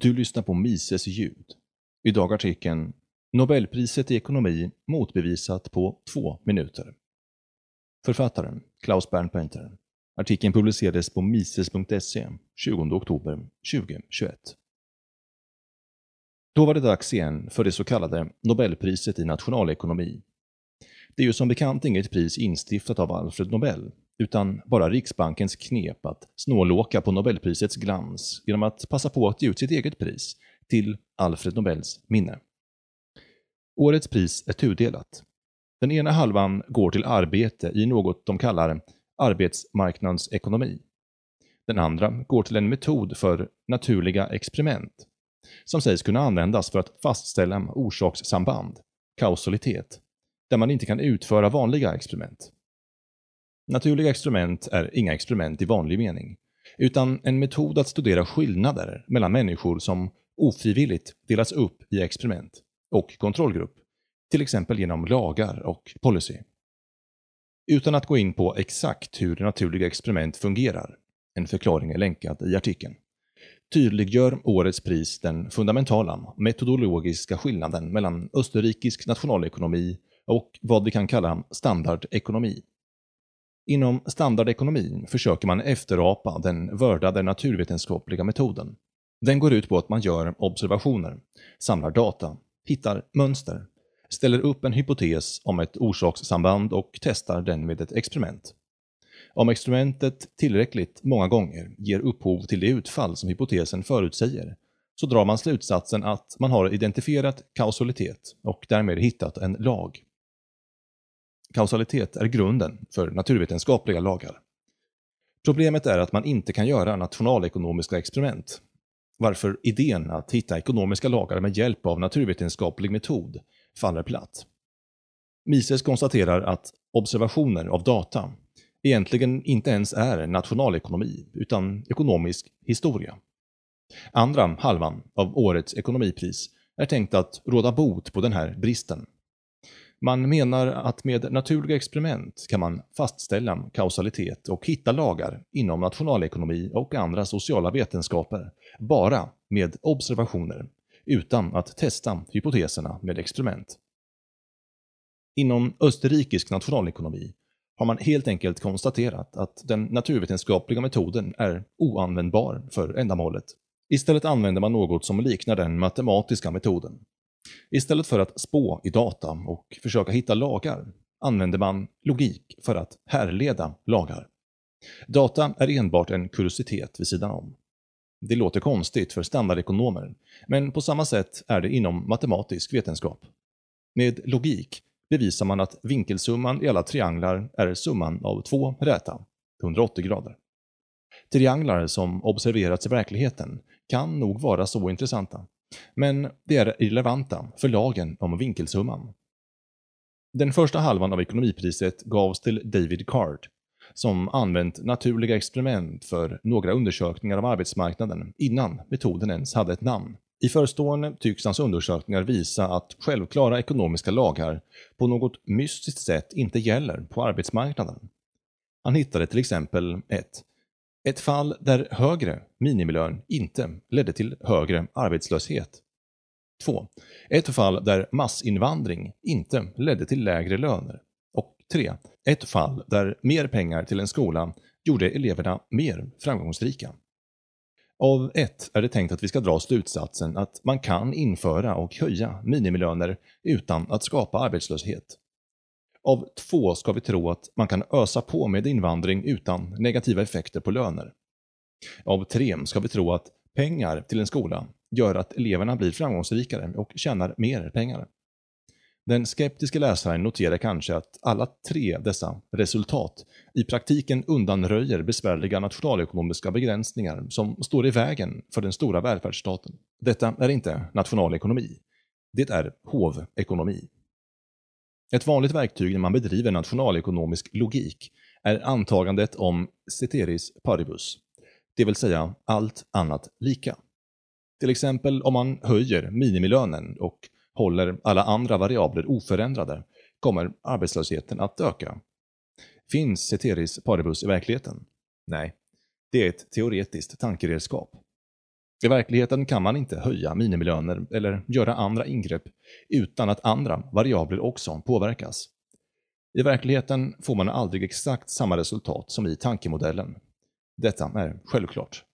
Du lyssnar på Mises ljud. Idag artikeln Nobelpriset i ekonomi motbevisat på två minuter. Författaren Klaus Bernpainter. Artikeln publicerades på mises.se 20 oktober 2021. Då var det dags igen för det så kallade Nobelpriset i nationalekonomi. Det är ju som bekant inget pris instiftat av Alfred Nobel, utan bara Riksbankens knep att snålåka på Nobelprisets glans genom att passa på att ge ut sitt eget pris till Alfred Nobels minne. Årets pris är tudelat. Den ena halvan går till arbete i något de kallar arbetsmarknadsekonomi. Den andra går till en metod för naturliga experiment, som sägs kunna användas för att fastställa orsakssamband, kausalitet, där man inte kan utföra vanliga experiment. Naturliga experiment är inga experiment i vanlig mening, utan en metod att studera skillnader mellan människor som ofrivilligt delas upp i experiment och kontrollgrupp, till exempel genom lagar och policy. Utan att gå in på exakt hur naturliga experiment fungerar, en förklaring är länkad i artikeln, tydliggör årets pris den fundamentala metodologiska skillnaden mellan österrikisk nationalekonomi och vad vi kan kalla standardekonomi. Inom standardekonomin försöker man efterapa den vördade naturvetenskapliga metoden. Den går ut på att man gör observationer, samlar data, hittar mönster, ställer upp en hypotes om ett orsakssamband och testar den med ett experiment. Om experimentet tillräckligt många gånger ger upphov till det utfall som hypotesen förutsäger, så drar man slutsatsen att man har identifierat kausalitet och därmed hittat en lag. Kausalitet är grunden för naturvetenskapliga lagar. Problemet är att man inte kan göra nationalekonomiska experiment, varför idén att hitta ekonomiska lagar med hjälp av naturvetenskaplig metod faller platt. Mises konstaterar att observationer av data egentligen inte ens är nationalekonomi, utan ekonomisk historia. Andra halvan av årets ekonomipris är tänkt att råda bot på den här bristen. Man menar att med naturliga experiment kan man fastställa kausalitet och hitta lagar inom nationalekonomi och andra sociala vetenskaper bara med observationer, utan att testa hypoteserna med experiment. Inom österrikisk nationalekonomi har man helt enkelt konstaterat att den naturvetenskapliga metoden är oanvändbar för ändamålet. Istället använder man något som liknar den matematiska metoden. Istället för att spå i data och försöka hitta lagar använder man logik för att härleda lagar. Data är enbart en kuriositet vid sidan om. Det låter konstigt för standardekonomer, men på samma sätt är det inom matematisk vetenskap. Med logik bevisar man att vinkelsumman i alla trianglar är summan av två räta, 180 grader. Trianglar som observerats i verkligheten kan nog vara så intressanta, men det är irrelevanta för lagen om vinkelsumman. Den första halvan av ekonomipriset gavs till David Card, som använt naturliga experiment för några undersökningar av arbetsmarknaden innan metoden ens hade ett namn. I förestående tycks hans undersökningar visa att självklara ekonomiska lagar på något mystiskt sätt inte gäller på arbetsmarknaden. Han hittade till exempel ett ett fall där högre minimilön inte ledde till högre arbetslöshet. 2. Ett fall där massinvandring inte ledde till lägre löner. Och 3. Ett fall där mer pengar till en skola gjorde eleverna mer framgångsrika. Av ett är det tänkt att vi ska dra slutsatsen att man kan införa och höja minimilöner utan att skapa arbetslöshet. Av två ska vi tro att man kan ösa på med invandring utan negativa effekter på löner. Av tre ska vi tro att pengar till en skola gör att eleverna blir framgångsrikare och tjänar mer pengar. Den skeptiska läsaren noterar kanske att alla tre dessa resultat i praktiken undanröjer besvärliga nationalekonomiska begränsningar som står i vägen för den stora välfärdsstaten. Detta är inte nationalekonomi. Det är hovekonomi. Ett vanligt verktyg när man bedriver nationalekonomisk logik är antagandet om ceteris paribus, det vill säga allt annat lika. Till exempel om man höjer minimilönen och håller alla andra variabler oförändrade kommer arbetslösheten att öka. Finns ceteris paribus i verkligheten? Nej, det är ett teoretiskt tankeredskap. I verkligheten kan man inte höja minimilöner eller göra andra ingrepp utan att andra variabler också påverkas. I verkligheten får man aldrig exakt samma resultat som i tankemodellen. Detta är självklart.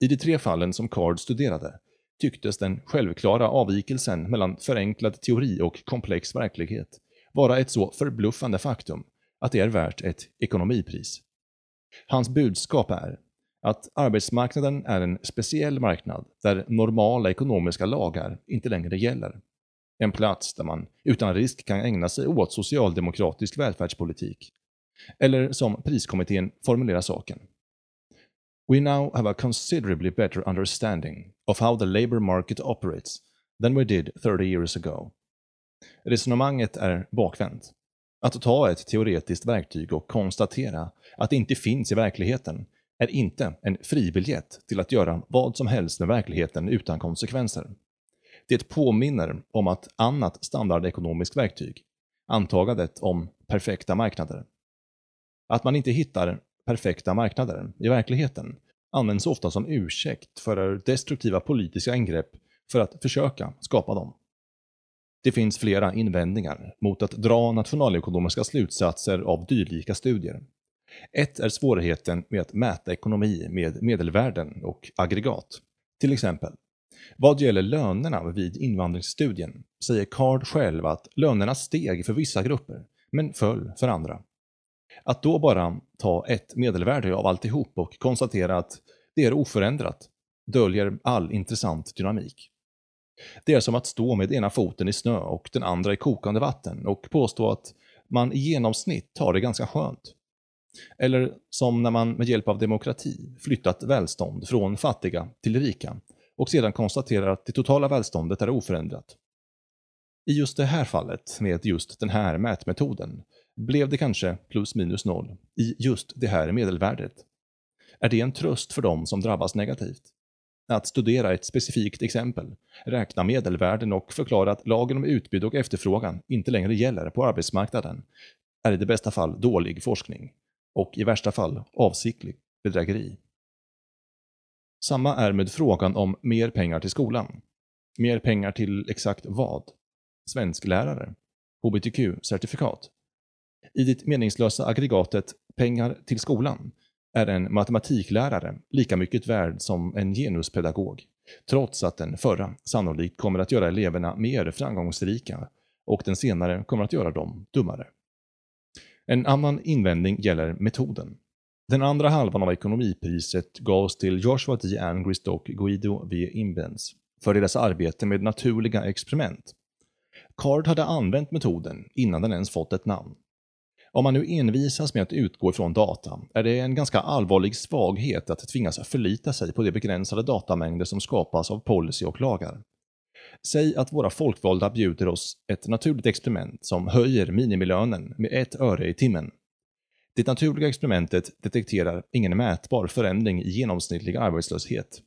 I de tre fallen som Card studerade tycktes den självklara avvikelsen mellan förenklad teori och komplex verklighet vara ett så förbluffande faktum att det är värt ett ekonomipris. Hans budskap är att arbetsmarknaden är en speciell marknad där normala ekonomiska lagar inte längre gäller. En plats där man utan risk kan ägna sig åt socialdemokratisk välfärdspolitik. Eller som priskommittén formulerar saken. We now have a considerably better understanding of how the labour market operates than we did 30 years ago. Resonemanget är bakvänt. Att ta ett teoretiskt verktyg och konstatera att det inte finns i verkligheten är inte en fribiljett till att göra vad som helst med verkligheten utan konsekvenser. Det påminner om att annat standardekonomiskt verktyg, antagandet om perfekta marknader. Att man inte hittar perfekta marknader i verkligheten används ofta som ursäkt för destruktiva politiska ingrepp för att försöka skapa dem. Det finns flera invändningar mot att dra nationalekonomiska slutsatser av dylika studier. Ett är svårigheten med att mäta ekonomi med medelvärden och aggregat. Till exempel, vad gäller lönerna vid invandringsstudien säger Card själv att lönerna steg för vissa grupper, men föll för andra. Att då bara ta ett medelvärde av alltihop och konstatera att det är oförändrat döljer all intressant dynamik. Det är som att stå med ena foten i snö och den andra i kokande vatten och påstå att man i genomsnitt har det ganska skönt. Eller som när man med hjälp av demokrati flyttat välstånd från fattiga till rika och sedan konstaterar att det totala välståndet är oförändrat. I just det här fallet, med just den här mätmetoden, blev det kanske plus minus noll i just det här medelvärdet. Är det en tröst för dem som drabbas negativt? Att studera ett specifikt exempel, räkna medelvärden och förklara att lagen om utbud och efterfrågan inte längre gäller på arbetsmarknaden är i det bästa fall dålig forskning och i värsta fall avsiktlig bedrägeri. Samma är med frågan om mer pengar till skolan. Mer pengar till exakt vad? Svensklärare? HBTQ-certifikat? I det meningslösa aggregatet pengar till skolan är en matematiklärare lika mycket värd som en genuspedagog, trots att den förra sannolikt kommer att göra eleverna mer framgångsrika och den senare kommer att göra dem dummare. En annan invändning gäller metoden. Den andra halvan av ekonomipriset gavs till Joshua D. Angrist och Guido V. Imbens för deras arbete med naturliga experiment. Card hade använt metoden innan den ens fått ett namn. Om man nu envisas med att utgå ifrån data är det en ganska allvarlig svaghet att tvingas förlita sig på de begränsade datamängder som skapas av policy och lagar. Säg att våra folkvalda bjuder oss ett naturligt experiment som höjer minimilönen med ett öre i timmen. Det naturliga experimentet detekterar ingen mätbar förändring i genomsnittlig arbetslöshet.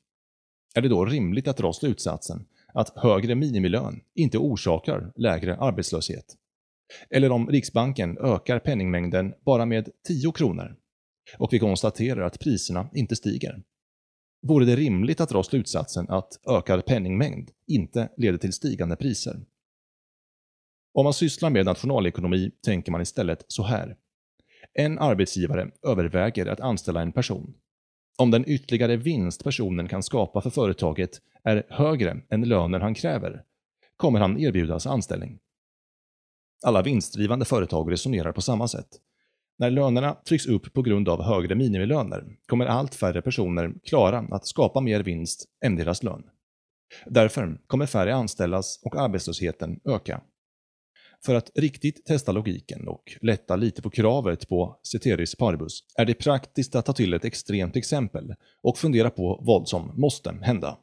Är det då rimligt att dra slutsatsen att högre minimilön inte orsakar lägre arbetslöshet? Eller om Riksbanken ökar penningmängden bara med 10 kronor och vi konstaterar att priserna inte stiger. Vore det rimligt att dra slutsatsen att ökad penningmängd inte leder till stigande priser? Om man sysslar med nationalekonomi tänker man istället så här. En arbetsgivare överväger att anställa en person. Om den ytterligare vinst personen kan skapa för företaget är högre än lönen han kräver, kommer han erbjudas anställning. Alla vinstdrivande företag resonerar på samma sätt. När lönerna trycks upp på grund av högre minimilöner kommer allt färre personer klara att skapa mer vinst än deras lön. Därför kommer färre anställas och arbetslösheten öka. För att riktigt testa logiken och lätta lite på kravet på ceteris paribus är det praktiskt att ta till ett extremt exempel och fundera på vad som måste hända.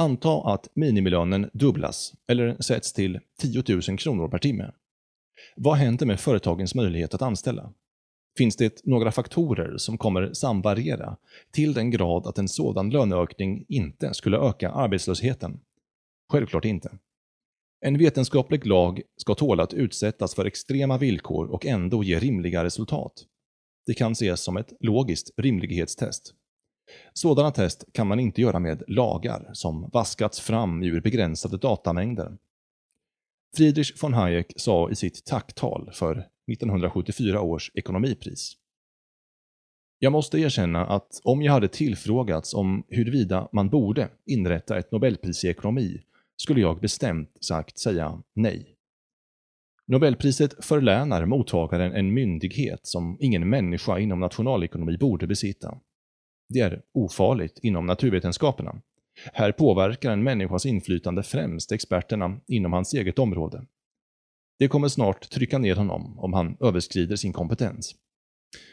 Anta att minimilönen dubblas eller sätts till 10 000 kronor per timme. Vad händer med företagens möjlighet att anställa? Finns det några faktorer som kommer samvariera till den grad att en sådan löneökning inte skulle öka arbetslösheten? Självklart inte. En vetenskaplig lag ska tåla att utsättas för extrema villkor och ändå ge rimliga resultat. Det kan ses som ett logiskt rimlighetstest. Sådana test kan man inte göra med lagar som vaskats fram ur begränsade datamängder. Friedrich von Hayek sa i sitt tacktal för 1974 års ekonomipris. Jag måste erkänna att om jag hade tillfrågats om huruvida man borde inrätta ett nobelpris i ekonomi skulle jag bestämt sagt säga nej. Nobelpriset förlänar mottagaren en myndighet som ingen människa inom nationalekonomi borde besitta. Det är ofarligt inom naturvetenskaperna. Här påverkar en människas inflytande främst experterna inom hans eget område. Det kommer snart trycka ner honom om han överskrider sin kompetens.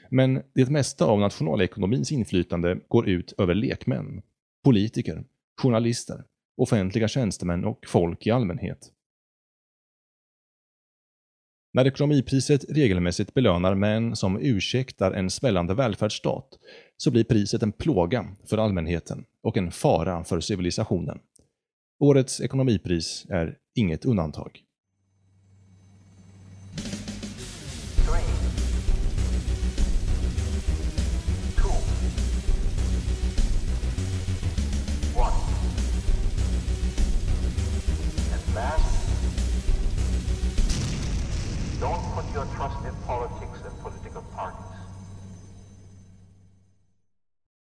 Men det mesta av nationalekonomins inflytande går ut över lekmän, politiker, journalister, offentliga tjänstemän och folk i allmänhet. När ekonomipriset regelmässigt belönar män som ursäktar en svällande välfärdsstat så blir priset en plåga för allmänheten och en fara för civilisationen. Årets ekonomipris är inget undantag.